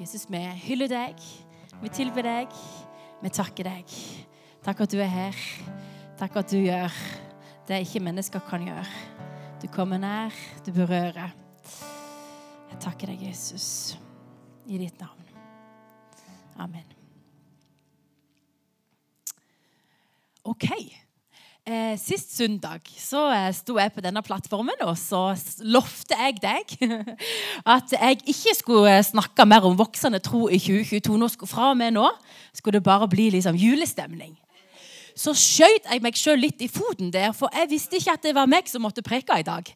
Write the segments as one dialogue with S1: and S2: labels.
S1: Jesus, vi hyller deg, vi tilber deg, vi takker deg. Takk at du er her. Takk at du gjør det ikke mennesker kan gjøre. Du kommer nær, du berører. Jeg takker deg, Jesus, i ditt navn. Amen. OK. Eh, sist søndag så eh, sto jeg på denne plattformen, og så lovte jeg deg at jeg ikke skulle eh, snakke mer om voksende tro i 2022. Nå fra og med nå skulle det bare bli liksom julestemning. Så skjøt jeg meg sjøl litt i foten der, for jeg visste ikke at det var meg som måtte preke i dag.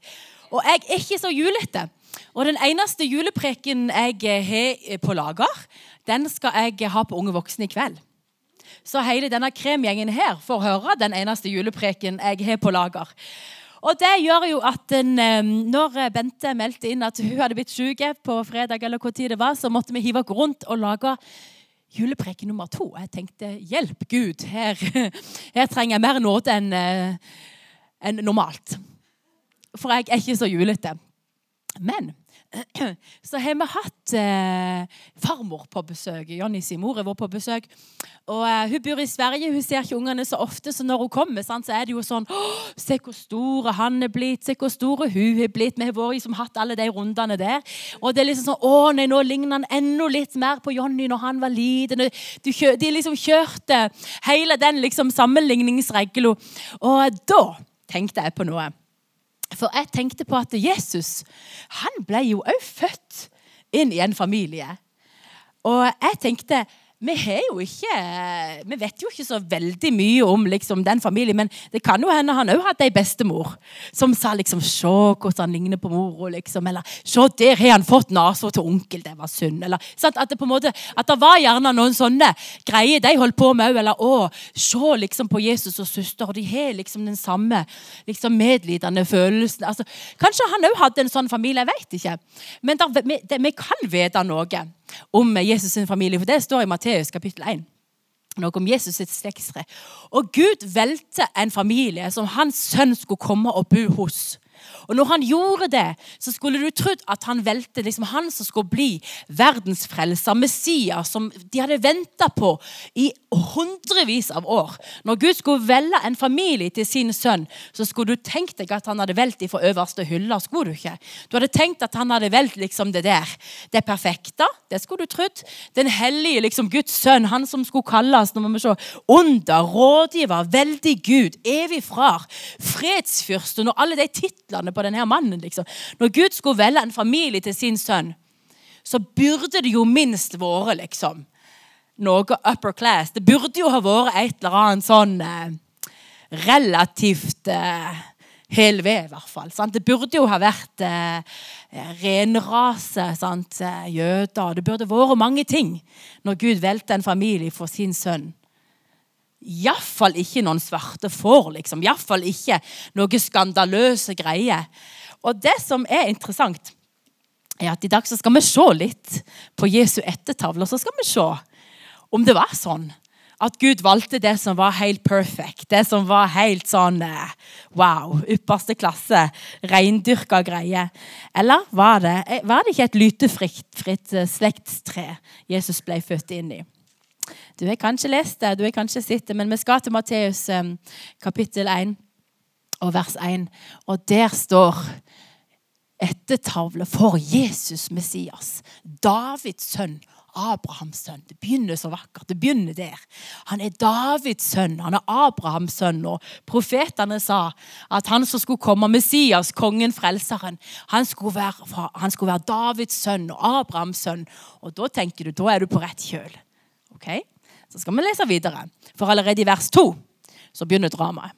S1: Og jeg er ikke så julete. Og den eneste julepreken jeg eh, har på lager, den skal jeg ha på Unge voksne i kveld så hele denne kremgjengen her får høre den eneste julepreken jeg har på lager. Og det gjør jo at når Bente meldte inn at hun hadde blitt syk på fredag, eller hvor tid det var, så måtte vi hive oss rundt og lage julepreken nummer to. Jeg tenkte hjelp Gud, her, her trenger jeg mer nåde enn en normalt. For jeg er ikke så julete. Men så har vi hatt eh, farmor på besøk. Jonny sin mor har vært på besøk. Og eh, Hun bor i Sverige, hun ser ikke ungene så ofte, så når hun kommer, sant, så er det jo sånn Se hvor store han er blitt, se hvor store hun er blitt. Vi har vært, liksom, hatt alle de rundene der. Og det er liksom sånn Å nei, nå ligner han enda litt mer på Jonny når han var liten. De, de liksom kjørte hele den liksom sammenligningsregelen. Og da tenkte jeg på noe. For jeg tenkte på at Jesus han ble jo òg født inn i en familie. Og jeg tenkte vi, jo ikke, vi vet jo ikke så veldig mye om liksom, den familien, men det kan jo hende han òg hadde ei bestemor som sa liksom 'Se hvordan han ligner på mora', liksom. Eller 'Se, der har han fått nesa til onkel'. Det var synd. Eller? At, det på en måte, at det var gjerne noen sånne greier de holdt på med òg. Eller 'Å, se liksom på Jesus og søster', de har liksom den samme liksom, medlidende følelsen. Altså, kanskje han òg hadde en sånn familie. Jeg vet ikke. Men der, vi, det, vi kan vite noe om Jesus' sin familie. For det står i Matteus kapittel 1. Noe om Jesus sitt slektstre. Og Gud valgte en familie som hans sønn skulle komme og bo hos. Og når han gjorde det, så skulle du trodd at han velte liksom han som skulle bli verdensfrelser, Messias, som de hadde venta på i hundrevis av år. Når Gud skulle velge en familie til sin sønn, så skulle du tenkt deg at han hadde valgt dem fra øverste hylle. skulle Du ikke? Du hadde tenkt at han hadde valgt liksom det der. Det perfekte, det skulle du trodd. Den hellige liksom Guds sønn, han som skulle kalles nå må vi se, under, rådgiver, veldig Gud, evig far, fredsfyrsten og alle de titlene på denne mannen. liksom. Når Gud skulle velge en familie til sin sønn, så burde det jo minst vært liksom, noe upper class. Det burde jo ha vært et eller annet sånn eh, relativt eh, hel ved, i hvert fall. Sant? Det burde jo ha vært eh, renrase, sant? Eh, jøder Det burde vært mange ting når Gud valgte en familie for sin sønn. Iallfall ikke noen svarte får, liksom. Iallfall ikke noe skandaløse greier. Og det som er interessant, er at i dag så skal vi se litt på Jesu ettertavle. Og så skal vi se om det var sånn at Gud valgte det som var helt perfect. Det som var helt sånn eh, wow, ypperste klasse, reindyrka greie. Eller var det, eh, var det ikke et lytefritt eh, slektstre Jesus ble født inn i? Du har kanskje lest det, du har kanskje sett det, men vi skal til Matteus um, kapittel 1 og vers 1. Og der står ettertavle for Jesus Messias, Davids sønn. Abrahams sønn. Det begynner så vakkert. Det begynner der. Han er Davids sønn, han er Abrahams sønn. Og profetene sa at han som skulle komme, Messias, kongen, frelseren, han skulle være, han skulle være Davids sønn og Abrahams sønn. Og da tenker du, da er du på rett kjøl. Okay? Så skal vi lese videre. For allerede i vers 2 så begynner dramaet.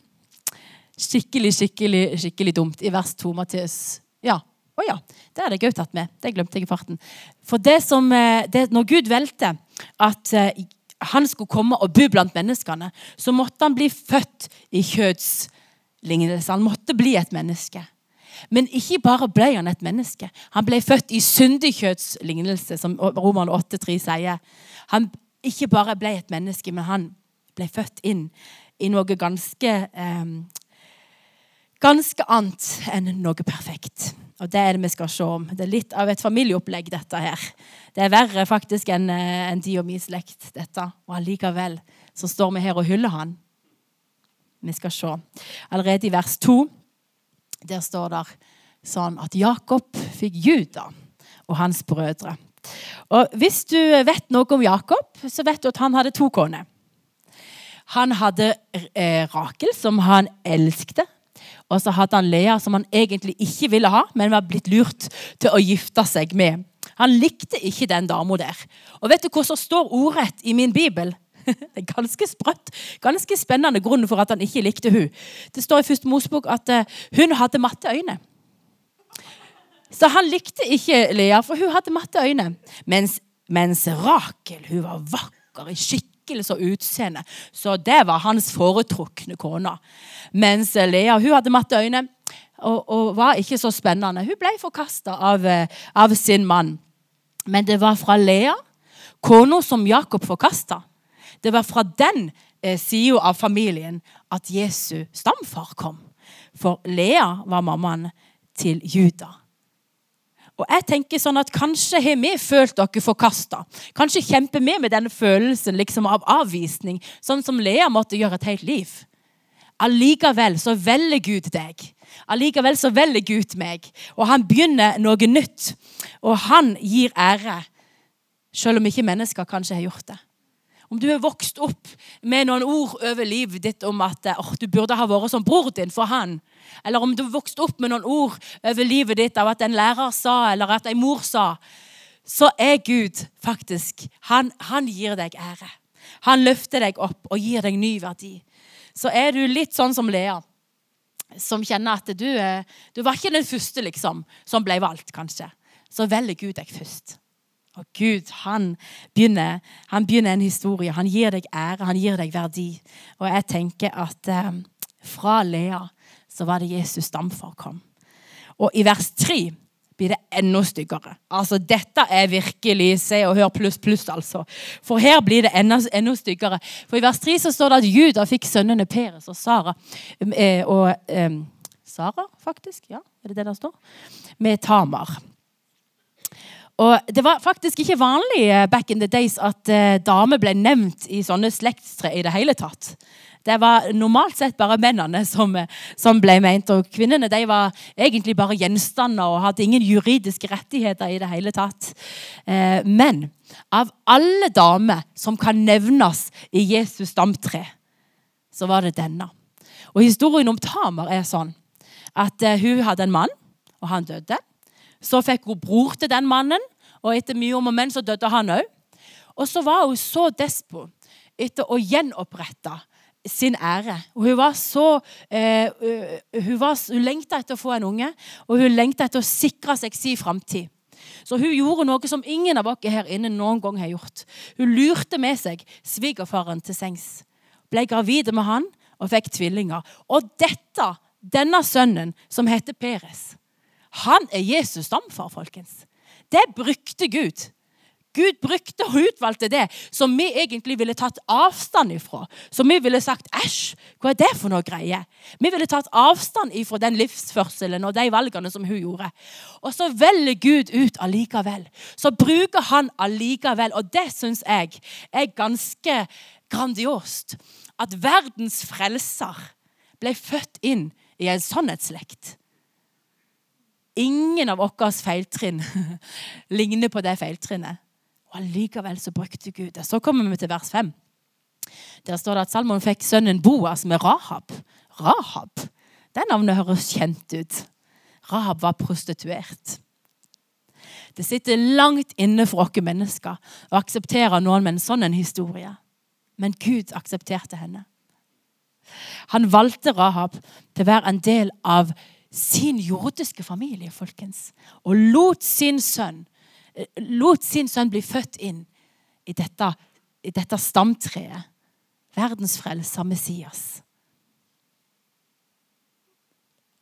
S1: Skikkelig, skikkelig skikkelig dumt i vers 2, Matteus. Ja. Å ja, det hadde jeg òg tatt med. Det glemte jeg i farten. For det som, eh, det, når Gud valgte at uh, han skulle komme og bo blant menneskene, så måtte han bli født i kjødslignelse. Han måtte bli et menneske. Men ikke bare ble han et menneske. Han ble født i syndig kjødslignelse, som Roman 8,3 sier. Han ikke bare ble et menneske, men han ble født inn i noe ganske eh, Ganske annet enn noe perfekt. Og det er det vi skal se om. Det er litt av et familieopplegg, dette her. Det er verre faktisk enn en de og min slekt, dette. Og allikevel så står vi her og hyller han. Vi skal se. Allerede i vers 2 der står det sånn at Jakob fikk Juda og hans brødre. Og Hvis du vet noe om Jakob, så vet du at han hadde to koner. Han hadde eh, Rakel, som han elskte. Og så hadde han Lea, som han egentlig ikke ville ha, men var blitt lurt til å gifte seg med. Han likte ikke den dama der. Og vet du som står ordrett i min bibel? Det er ganske sprøtt. Ganske spennende grunn for at han ikke likte hun. Det står i første Mosebok at uh, hun hadde matte øyne. Så han likte ikke Lea, for hun hadde matte øyne. Mens, mens Rakel hun var vakker i skikkelse og utseende. Så det var hans foretrukne kone. Mens Lea hun hadde matte øyne og, og var ikke så spennende. Hun ble forkasta av, eh, av sin mann. Men det var fra Lea, kona som Jakob forkasta, det var fra den eh, sida av familien at Jesu stamfar kom. For Lea var mammaen til Juda. Og jeg tenker sånn at Kanskje har vi følt dere forkasta. Kanskje kjemper vi med denne følelsen liksom av avvisning, sånn som Lea måtte gjøre et helt liv. Allikevel så velger Gud deg. Allikevel så velger Gud meg. Og han begynner noe nytt. Og han gir ære, selv om ikke mennesker kanskje har gjort det. Om du har vokst opp med noen ord over livet ditt om at oh, du burde ha vært som bror din for han. Eller om du har vokst opp med noen ord over livet ditt av at en lærer sa, eller at en mor sa. Så er Gud faktisk Han, han gir deg ære. Han løfter deg opp og gir deg ny verdi. Så er du litt sånn som Lea, som kjenner at du, eh, du var ikke den første liksom, som ble valgt, kanskje. Så velger Gud deg først. Og Gud, han begynner, han begynner, en historie. Han gir deg ære, han gir deg verdi. Og jeg tenker at eh, fra Lea så var det Jesus stamfar kom. Og i vers 3 blir det enda styggere. Altså, Dette er virkelig Se og hør pluss, pluss, altså. For her blir det enda, enda, styggere. For i vers 3 så står det at Juda fikk sønnene Peres og Sara. Eh, og eh, Sara, faktisk. Ja, er det det der står? Med Tamar. Og Det var faktisk ikke vanlig eh, back in the days at uh, damer ble nevnt i sånne slektstre i det hele tatt. Det var normalt sett bare mennene som, eh, som ble ment. Og kvinnene de var egentlig bare gjenstander og hadde ingen juridiske rettigheter i det hele tatt. Eh, men av alle damer som kan nevnes i Jesus stamtre, så var det denne. Og Historien om Tamar er sånn at uh, hun hadde en mann, og han døde. Så fikk hun bror til den mannen, og etter mye om og men så døde han òg. Og så var hun så despo etter å gjenopprette sin ære. Og hun var så eh, hun, hun lengta etter å få en unge, og hun lengta etter å sikre seg sin framtid. Så hun gjorde noe som ingen av oss her inne noen gang har gjort. Hun lurte med seg svigerfaren til sengs. Ble gravid med han og fikk tvillinger. Og dette, denne sønnen, som heter Peres, han er Jesus stamfar, folkens. Det brukte Gud. Gud brukte og utvalgte det som vi egentlig ville tatt avstand ifra. Som vi ville sagt æsj, hva er det for noe greie? Vi ville tatt avstand ifra den livsførselen og de valgene som hun gjorde. Og så velger Gud ut allikevel. Så bruker han allikevel. Og det syns jeg er ganske grandiost. At verdens frelser ble født inn i en sannhetsslekt. Ingen av våre feiltrinn ligner på det feiltrinnet. Og Allikevel så brukte Gud det. Så kommer vi til vers 5. Der står det at Salmon fikk sønnen Boas med Rahab. Rahab? Det navnet høres kjent ut. Rahab var prostituert. Det sitter langt inne for oss mennesker å akseptere noen med en sånn historie. Men Gud aksepterte henne. Han valgte Rahab til å være en del av sin jordiske familie, folkens. Og lot sin sønn lot sin sønn bli født inn i dette, i dette stamtreet. Verdens frelser, Messias.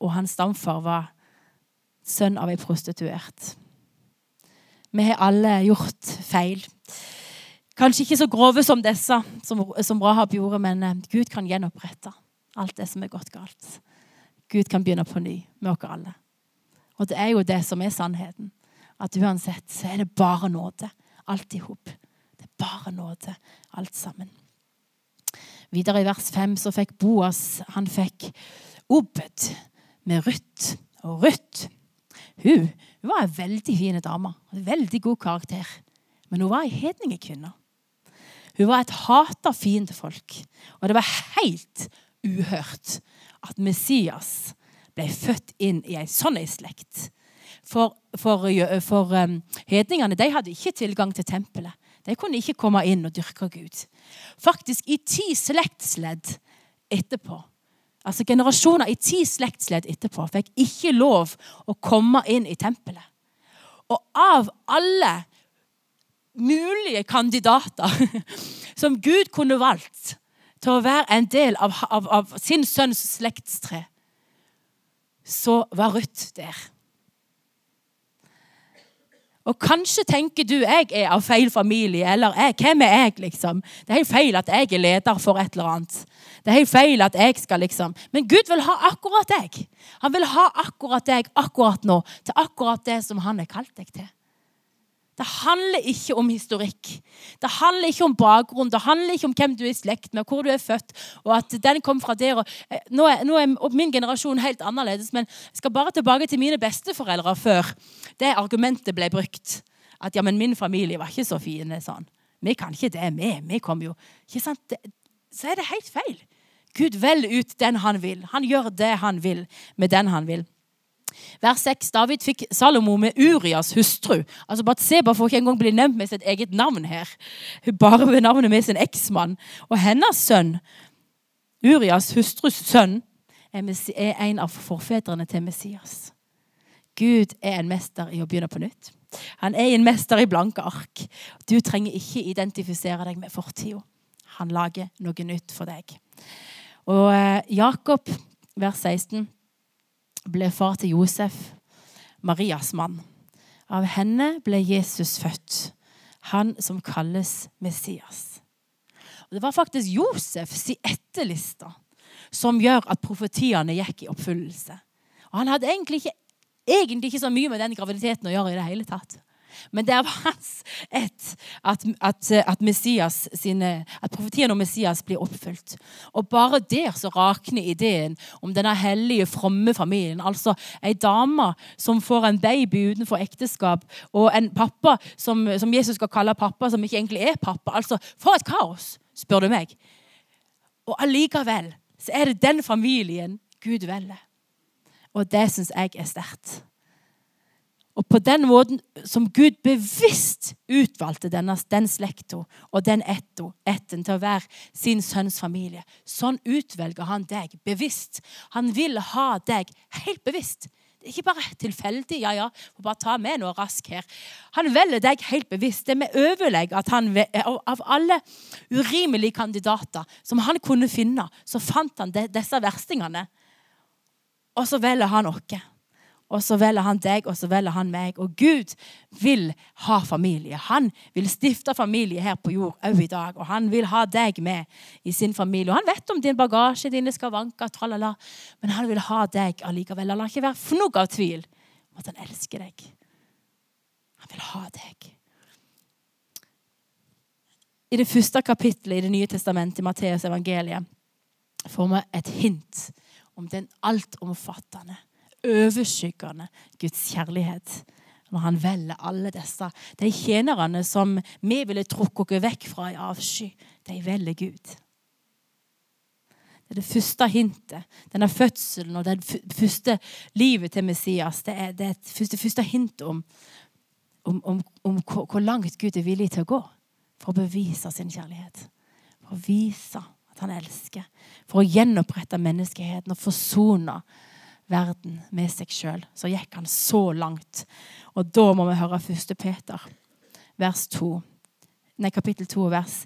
S1: Og hans stamfar var sønn av ei prostituert. Vi har alle gjort feil. Kanskje ikke så grove som disse, som, som Rahab gjorde, men eh, Gud kan gjenopprette alt det som er gått galt. Gud kan begynne på ny med oss alle. Og det er jo det som er sannheten. At uansett så er det bare nåde. Alt i hop. Det er bare nåde, alt sammen. Videre i vers 5 så fikk Boas han fikk Obed med Ruth. Og Ruth hun, hun var en veldig fin dame. Veldig god karakter. Men hun var ei hedningekvinne. Hun var et hata fiendefolk. Og det var helt uhørt at Messias ble født inn i en sånn slekt. For, for, for um, hedningene de hadde ikke tilgang til tempelet. De kunne ikke komme inn og dyrke Gud. Faktisk i ti slektsledd etterpå, altså generasjoner i ti slektsledd etterpå, fikk ikke lov å komme inn i tempelet. Og av alle mulige kandidater som Gud kunne valgt til å være en del av, av, av sin sønns slektstre, så var Ruth der. Og kanskje tenker du jeg er av feil familie, eller jeg, hvem er jeg, liksom? Det er helt feil at jeg er leder for et eller annet. Det er helt feil at jeg skal liksom Men Gud vil ha akkurat deg. Han vil ha akkurat deg akkurat nå, til akkurat det som han har kalt deg til. Det handler ikke om historikk. Det handler ikke om bakgrunn. Det handler ikke om hvem du er i slekt med, hvor du er født. og at den kom fra der. Eh, nå, er, nå er min generasjon helt annerledes, men jeg skal bare tilbake til mine besteforeldre før det argumentet ble brukt. At ja, men min familie var ikke så fine. sånn. Vi kan ikke det, vi. Vi kom jo ikke sant? Så er det helt feil. Gud velger ut den han vil. Han gjør det han vil med den han vil. Vers 6. David fikk Salomo med Urias hustru. Altså Batseba får ikke engang bli nevnt med sitt eget navn her. Bare ved navnet med sin eksmann. Og hennes sønn, Urias hustrus sønn, er en av forfedrene til Messias. Gud er en mester i å begynne på nytt. Han er en mester i blanke ark. Du trenger ikke identifisere deg med fortida. Han lager noe nytt for deg. Og eh, Jakob, vers 16 ble far til Josef, Marias mann. Av henne ble Jesus født, han som kalles Messias. Og det var faktisk Josefs etterliste som gjør at profetiene gikk i oppfyllelse. Og Han hadde egentlig ikke, egentlig ikke så mye med den graviditeten å gjøre i det hele tatt. Men det er av hans ett at, at, at, Messias sine, at profetien om Messias blir oppfylt. Og bare der så rakner ideen om denne hellige, fromme familien. Altså ei dame som får en baby utenfor ekteskap, og en pappa som, som Jesus skal kalle pappa, som ikke egentlig er pappa. Altså, For et kaos, spør du meg. Og allikevel så er det den familien Gud velger. Og det syns jeg er sterkt. Og på den måten som Gud bevisst utvalgte denne, den slekta og den etto, etten til å være sin sønns familie, sånn utvelger han deg bevisst. Han vil ha deg helt bevisst. Det er ikke bare tilfeldig. ja, ja, får bare ta med noe rask her. Han velger deg helt bevisst. Det er med overlegg at han, Av alle urimelige kandidater som han kunne finne, så fant han disse verstingene. Og så velger han oss. Og så velger han deg, og så velger han meg. Og Gud vil ha familie. Han vil stifte familie her på jord òg i dag. Og han vil ha deg med i sin familie. Og han vet om din bagasje, dine skavanker, tralala. Men han vil ha deg allikevel. La ikke være fnugg av tvil om at han elsker deg. Han vil ha deg. I det første kapittelet i Det nye testamentet, i Matteus evangeliet, får vi et hint om den altomfattende overskyggende Guds kjærlighet. Når han velger alle disse. De tjenerne som vi ville trukket oss vekk fra i avsky, de velger Gud. Det er det første hintet. Denne fødselen og det første livet til Messias. Det er det første, første hintet om, om, om, om hvor langt Gud er villig til å gå for å bevise sin kjærlighet. For å vise at han elsker. For å gjenopprette menneskeheten og forsone verden med seg sjøl. Så gikk han så langt. Og da må vi høre 1. Peter, vers 2. Nei, kapittel 2, vers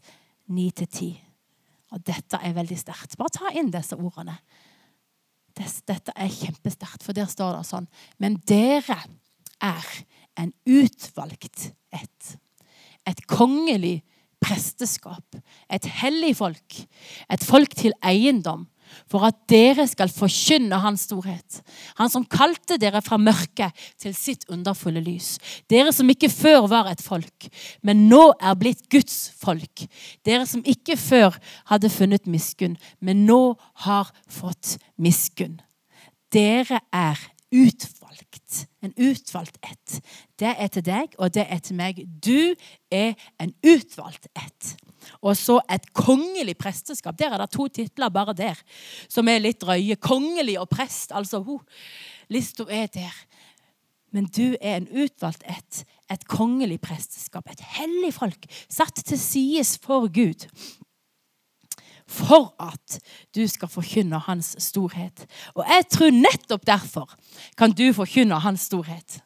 S1: 9-10. Og dette er veldig sterkt. Bare ta inn disse ordene. Dette er kjempesterkt, for der står det sånn Men dere er en utvalgt ett. Et kongelig presteskap. Et hellig folk. Et folk til eiendom for at dere skal forkynne hans storhet. Han som kalte dere fra mørket til sitt underfulle lys. Dere som ikke før var et folk, men nå er blitt Guds folk. Dere som ikke før hadde funnet miskunn, men nå har fått miskunn. Dere er utvalgt. En utvalgt ett. Det er til deg, og det er til meg. Du er en utvalgt ett. Og så et kongelig presteskap. Der er det to titler bare der som er litt drøye. Kongelig og prest. Altså, ho, lista er der. Men du er en utvalgt ett. Et kongelig presteskap. Et hellig folk. Satt til sides for Gud for at du skal forkynne hans storhet. Og jeg tror nettopp derfor kan du forkynne hans storhet.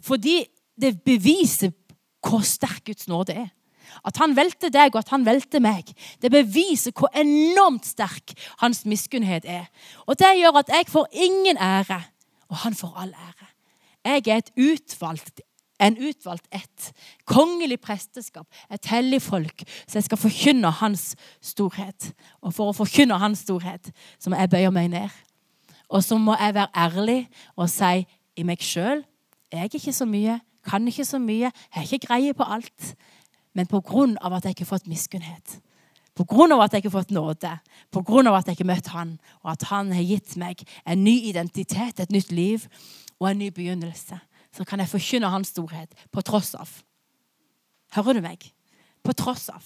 S1: Fordi det beviser hvor sterk Guds nåde er. At han velter deg, og at han velter meg. Det beviser hvor enormt sterk hans miskunnhet er. Og det gjør at jeg får ingen ære, og han får all ære. Jeg er et utvalgt en utvalgt ett. Kongelig presteskap, et hellig folk. Så jeg skal forkynne hans storhet. Og for å forkynne hans storhet så må jeg bøye meg ned. Og så må jeg være ærlig og si i meg sjøl jeg er ikke så mye, kan ikke så mye, jeg har ikke greie på alt. Men på grunn av at jeg ikke har fått miskunnhet, på grunn av at jeg ikke har fått nåde, på grunn av at jeg ikke har møtt han, og at han har gitt meg en ny identitet, et nytt liv og en ny begynnelse, så kan jeg forkynne hans storhet på tross av. Hører du meg? På tross av.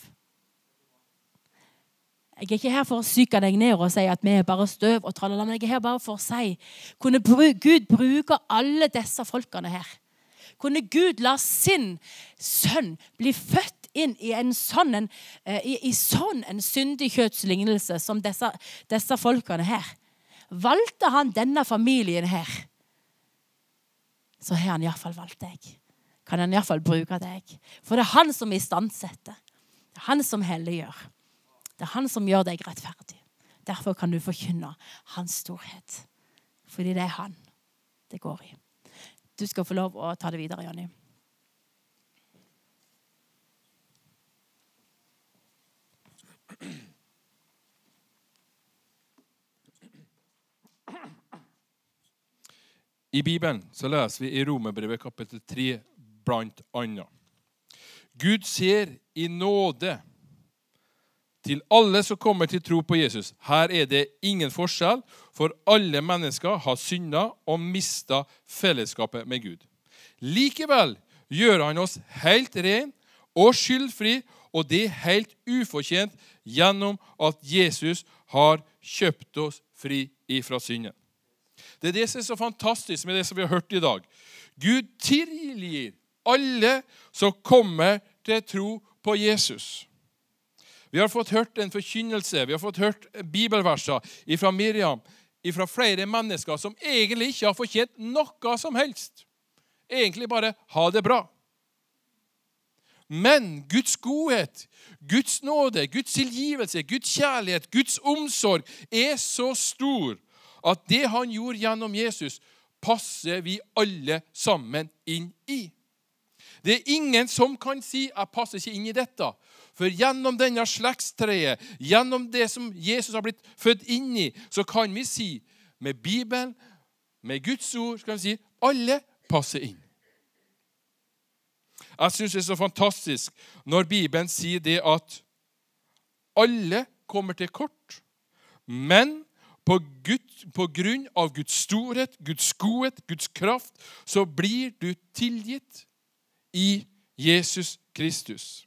S1: Jeg er ikke her for å syke deg ned og si at vi er bare støv. og tralala, men jeg er her bare for å si kunne Gud bruke alle disse folkene her. Kunne Gud la sin sønn bli født inn i en sånn en, eh, i, i sånn en syndig kjøttslignelse som disse, disse folkene her. Valgte han denne familien her så har han iallfall valgt deg. Kan han iallfall bruke deg. For det er han som istandsetter. Det er han som helliggjør. Det er han som gjør deg rettferdig. Derfor kan du forkynne hans storhet. Fordi det er han det går i. Du skal få lov å ta det videre, Jonny.
S2: I Bibelen så leser vi i Romerbrevet kapittel 3 blant annet. Gud ser i nåde til alle som kommer til tro på Jesus. Her er det ingen forskjell, for alle mennesker har synda og mista fellesskapet med Gud. Likevel gjør han oss helt ren og skyldfri, og det er helt ufortjent gjennom at Jesus har kjøpt oss fri ifra synden. Det er det som er så fantastisk med det som vi har hørt i dag. Gud tilgir alle som kommer til tro på Jesus. Vi har fått hørt en forkynnelse, vi har fått hørt bibelverser fra Miriam, fra flere mennesker som egentlig ikke har fortjent noe som helst. Egentlig bare ha det bra. Men Guds godhet, Guds nåde, Guds tilgivelse, Guds kjærlighet, Guds omsorg er så stor at det han gjorde gjennom Jesus, passer vi alle sammen inn i. Det er ingen som kan si 'jeg passer ikke inn i dette'. For gjennom denne slektstreet, gjennom det som Jesus har blitt født inn i, så kan vi si med Bibelen, med Guds ord, så kan vi si alle passer inn. Jeg syns det er så fantastisk når Bibelen sier det at alle kommer til kort, men på, Gud, på grunn av Guds storhet, Guds godhet, Guds kraft, så blir du tilgitt i Jesus Kristus.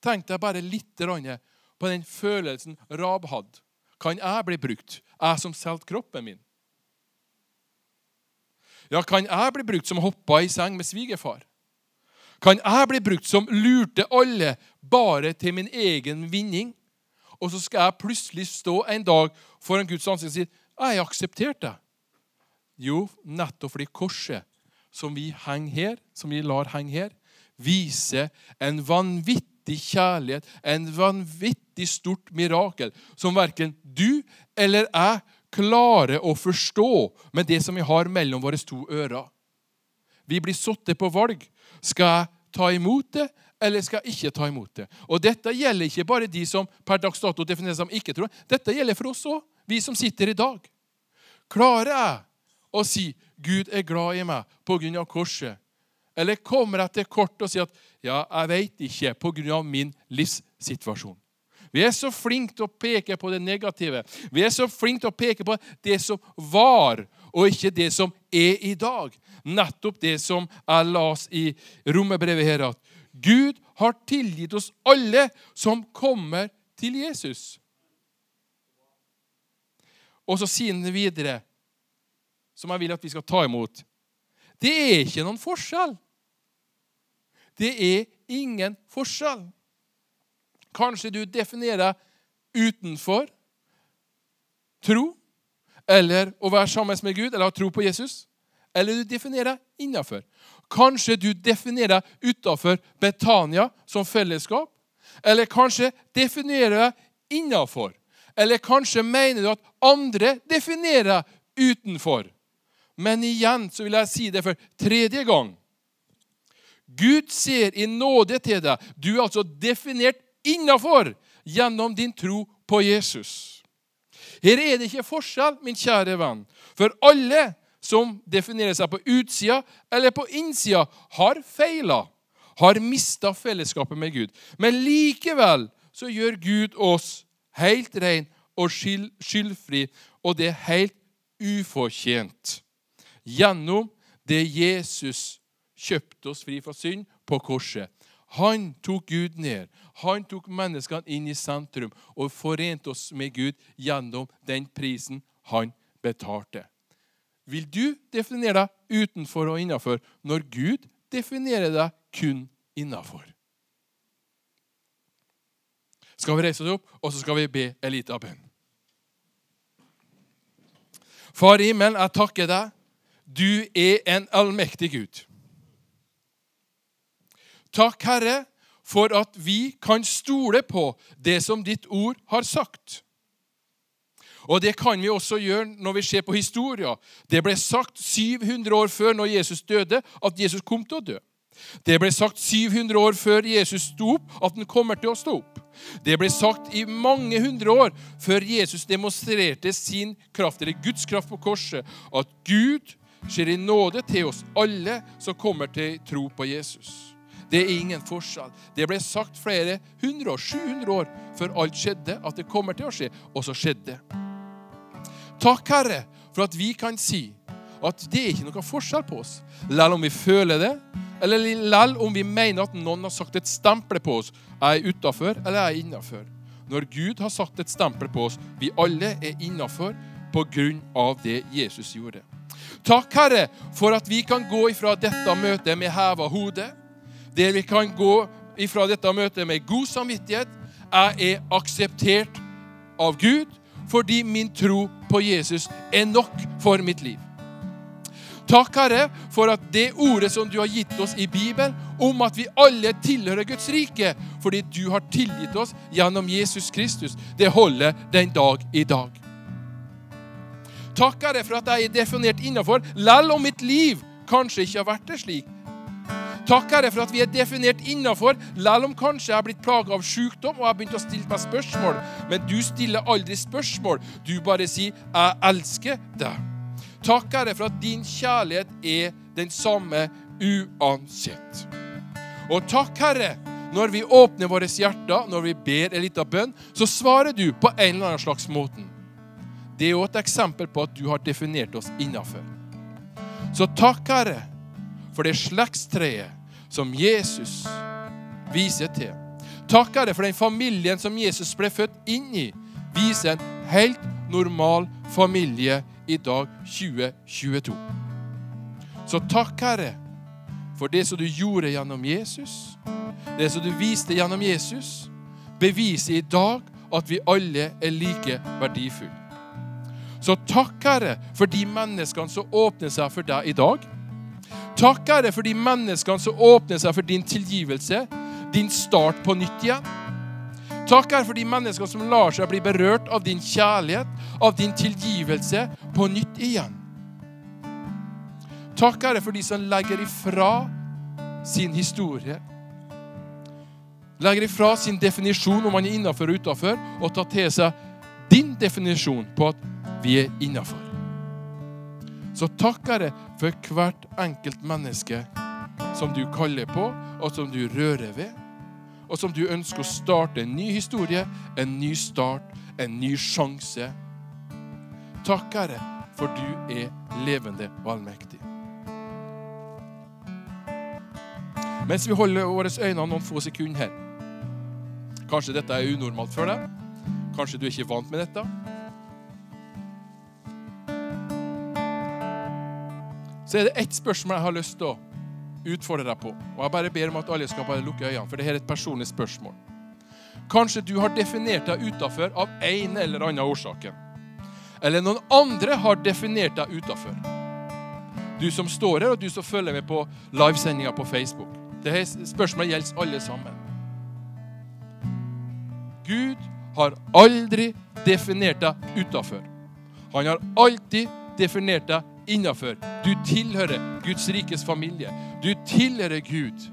S2: Tenk deg bare litt på den følelsen Rab hadde. Kan jeg bli brukt, jeg som solgte kroppen min? Ja, kan jeg bli brukt som hoppa i seng med svigerfar? Kan jeg bli brukt som lurte alle bare til min egen vinning? Og så skal jeg plutselig stå en dag foran Guds ansikt og si jeg har akseptert det. Jo, nettopp fordi korset som vi henger her, som vi lar henge her, viser en vanvittig kjærlighet, en vanvittig stort mirakel, som verken du eller jeg klarer å forstå med det som vi har mellom våre to ører. Vi blir satt på valg. Skal jeg ta imot det, eller skal ikke ta imot det? Og Dette gjelder ikke bare de som per dags dato defineres som ikke-troende. Dette gjelder for oss òg, vi som sitter i dag. Klarer jeg å si 'Gud er glad i meg pga. korset'? Eller kommer jeg til kort og sier at 'ja, jeg veit ikke pga. min livssituasjon'? Vi er så flinke til å peke på det negative. Vi er så flinke til å peke på det som var, og ikke det som er i dag. Nettopp det som jeg las i romerbrevet her, at Gud har tilgitt oss alle som kommer til Jesus. Og så sier han videre, som jeg vil at vi skal ta imot Det er ikke noen forskjell. Det er ingen forskjell. Kanskje du definerer utenfor tro, eller å være sammen med Gud, eller ha tro på Jesus. Eller du definerer innafor. Kanskje du definerer deg utafor Betania som fellesskap. Eller kanskje definerer deg innafor. Eller kanskje mener du at andre definerer deg utenfor. Men igjen så vil jeg si det for tredje gang. Gud ser i nåde til deg. Du er altså definert innafor gjennom din tro på Jesus. Her er det ikke forskjell, min kjære venn. For alle som definerer seg på utsida eller på innsida, har feila, har mista fellesskapet med Gud. Men likevel så gjør Gud oss helt ren og skyldfri, og det er helt ufortjent. Gjennom det Jesus kjøpte oss fri fra synd på korset. Han tok Gud ned. Han tok menneskene inn i sentrum og forente oss med Gud gjennom den prisen han betalte. Vil du definere deg utenfor og innafor når Gud definerer deg kun innafor? Skal vi reise oss opp, og så skal vi be en liten bønn. Far i himmelen, jeg takker deg. Du er en allmektig Gud. Takk, Herre, for at vi kan stole på det som ditt ord har sagt. Og Det kan vi også gjøre når vi ser på historien. Det ble sagt 700 år før når Jesus døde, at Jesus kom til å dø. Det ble sagt 700 år før Jesus sto opp, at han kommer til å stå opp. Det ble sagt i mange hundre år før Jesus demonstrerte sin kraft, eller Guds kraft på korset, at Gud skjer i nåde til oss alle som kommer til tro på Jesus. Det er ingen forskjell. Det ble sagt flere hundre år, 700 år før alt skjedde, at det kommer til å skje, og så skjedde det. Takk, Herre, for at vi kan si at det er ikke noe forskjell på oss. Selv om vi føler det, eller selv om vi mener at noen har sagt et stempel på oss. Jeg er utafor, eller jeg er innafor. Når Gud har sagt et stempel på oss, vi alle er innafor av det Jesus gjorde. Takk, Herre, for at vi kan gå ifra dette møtet med heva hode. Der vi kan gå ifra dette møtet med god samvittighet. Jeg er akseptert av Gud fordi min tro på Jesus er nok for mitt liv. Takk, Herre, for at det ordet som du har gitt oss i Bibelen, om at vi alle tilhører Guds rike fordi du har tilgitt oss gjennom Jesus Kristus, det holder den dag i dag. Takk, Herre, for at jeg er definert innafor, selv om mitt liv kanskje ikke har vært det slik. Takk, Herre, for at vi er definert innafor, selv om kanskje jeg har blitt plaga av sykdom og jeg har begynt å stille meg spørsmål. Men du stiller aldri spørsmål. Du bare sier 'Jeg elsker deg'. Takk, Herre, for at din kjærlighet er den samme uansett. Og takk, Herre, når vi åpner våre hjerter, når vi ber en liten bønn, så svarer du på en eller annen slags måte. Det er jo et eksempel på at du har definert oss innafor. Så takk, Herre, for det slektstreet som Jesus viser til. Takk, Herre, for den familien som Jesus ble født inn i, viser en helt normal familie i dag 2022. Så takk, Herre, for det som du gjorde gjennom Jesus, det som du viste gjennom Jesus, beviser i dag at vi alle er like verdifulle. Så takk, Herre, for de menneskene som åpner seg for deg i dag. Takk, Herre, for de menneskene som åpner seg for din tilgivelse, din start på nytt igjen. Takk, Herre, for de menneskene som lar seg bli berørt av din kjærlighet, av din tilgivelse, på nytt igjen. Takk, Herre, for de som legger ifra sin historie. legger ifra sin definisjon om man er innafor og utafor, og tar til seg din definisjon på at vi er innafor. Så takker jeg for hvert enkelt menneske som du kaller på, og som du rører ved, og som du ønsker å starte en ny historie, en ny start, en ny sjanse. Takk, Herre, for du er levende og allmektig. Mens vi holder våre øyne noen få sekunder her Kanskje dette er unormalt for deg. Kanskje du er ikke vant med dette. Så er det ett spørsmål jeg har lyst til å utfordre deg på. Og jeg bare ber om at alle skal bare lukke øynene, for dette er et personlig spørsmål. Kanskje du har definert deg utafor av en eller annen årsak. Eller noen andre har definert deg utafor. Du som står her, og du som følger med på livesendinga på Facebook. Dette spørsmålet gjelder alle sammen. Gud har aldri definert deg utafor. Han har alltid definert deg innafor. Du tilhører Guds rikes familie. Du tilhører Gud.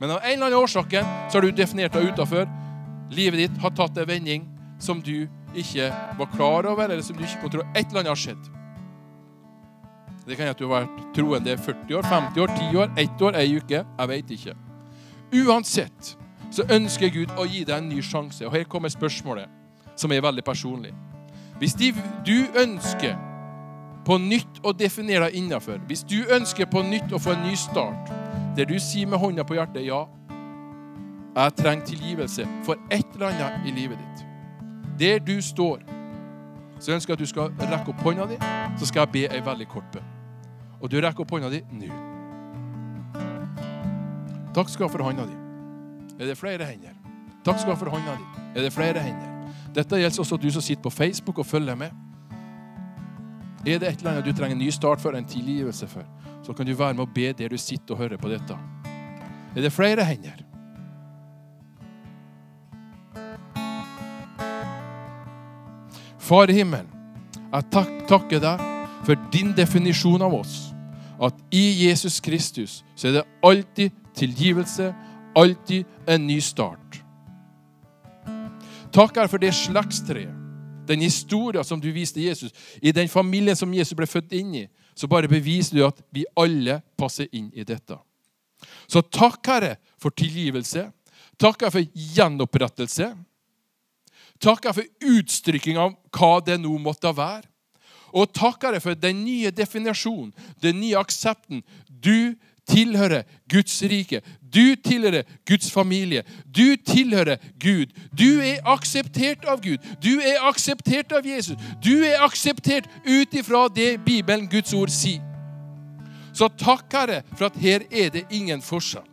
S2: Men av en eller annen årsak så har du definert deg utafor. Livet ditt har tatt en vending som du ikke var klar over, eller som du ikke tro. Et eller annet har skjedd. Det kan hende at du har vært troende 40 år, 50 år, 10 år, 1 år, ei uke. Jeg vet ikke. Uansett så ønsker Gud å gi deg en ny sjanse. Og her kommer spørsmålet, som er veldig personlig. Hvis du ønsker på nytt å definere deg innafor, hvis du ønsker på nytt å få en ny start, der du sier med hånda på hjertet ja, jeg trenger tilgivelse for et eller annet i livet ditt. Der du står, så ønsker jeg at du skal rekke opp hånda di, så skal jeg be ei veldig kort bønn. Og du rekker opp hånda di nå. Takk skal du ha for hånda di. Er det flere hender? Takk skal du ha for hånda di. Er det flere hender? Dette gjelder også du som sitter på Facebook og følger med. Er det et eller annet du trenger en ny start for, en tilgivelse for, så kan du være med å be der du sitter og hører på dette. Er det flere hender? Far i himmelen, jeg tak takker deg for din definisjon av oss. At i Jesus Kristus så er det alltid tilgivelse, alltid en ny start. Takk for det slektstreet den historien som du viste Jesus, i den familien som Jesus ble født inn i, så bare beviser du at vi alle passer inn i dette. Så takk, Herre, for tilgivelse. Takk Herre for gjenopprettelse. Takk Herre for utstrykking av hva det nå måtte være. Og takk Herre for den nye definisjonen, den nye aksepten. Du tilhører Guds rike. Du tilhører Guds familie. Du tilhører Gud. Du er akseptert av Gud. Du er akseptert av Jesus. Du er akseptert ut ifra det Bibelen, Guds ord, sier. Så takk, Herre, for at her er det ingen forskjell.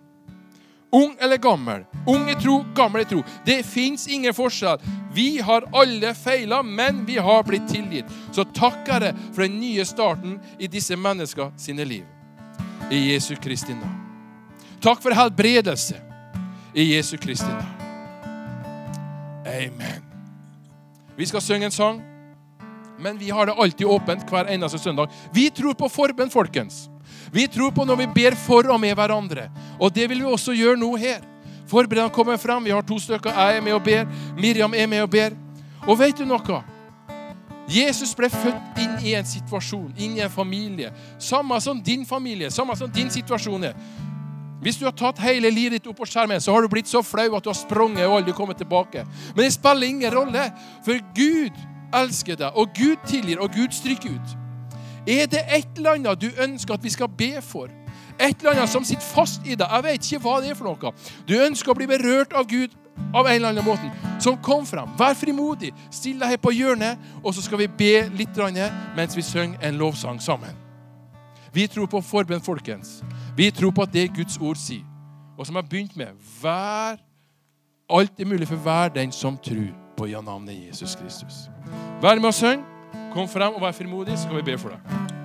S2: Ung eller gammel, ung i tro, gammel i tro. Det fins ingen forskjell. Vi har alle feila, men vi har blitt tilgitt. Så takk, Herre, for den nye starten i disse menneskene sine liv i Jesu Kristi navn. Takk for helbredelse i Jesu Kristi navn. Amen. Vi skal synge en sang, men vi har det alltid åpent hver eneste søndag. Vi tror på forbønn, folkens. Vi tror på når vi ber for og med hverandre. Og det vil vi også gjøre nå her. Forberedelsene kommer frem. Vi har to stykker. Jeg er med og ber. Miriam er med og ber. Og vet du noe? Jesus ble født inn i en situasjon, inn i en familie. Samme som din familie, samme som din situasjon er. Hvis du har tatt hele livet ditt opp på skjermen, så har du blitt så flau at du har sprunget og aldri kommet tilbake. Men det spiller ingen rolle, for Gud elsker deg, og Gud tilgir, og Gud stryker ut. Er det et eller annet du ønsker at vi skal be for? Et eller annet som sitter fast i deg? Jeg vet ikke hva det er for noe. Du ønsker å bli berørt av Gud av en eller annen måte, som kom fram. Vær frimodig. Still deg her på hjørnet, og så skal vi be litt mens vi synger en lovsang sammen. Vi tror på forbønn, folkens. Vi tror på at det Guds ord sier. Og som jeg har begynt med vær Alt er mulig for hver den som tror på ja navnet Jesus Kristus. Vær med og syng. Kom frem og vær frimodig, så skal vi be for deg.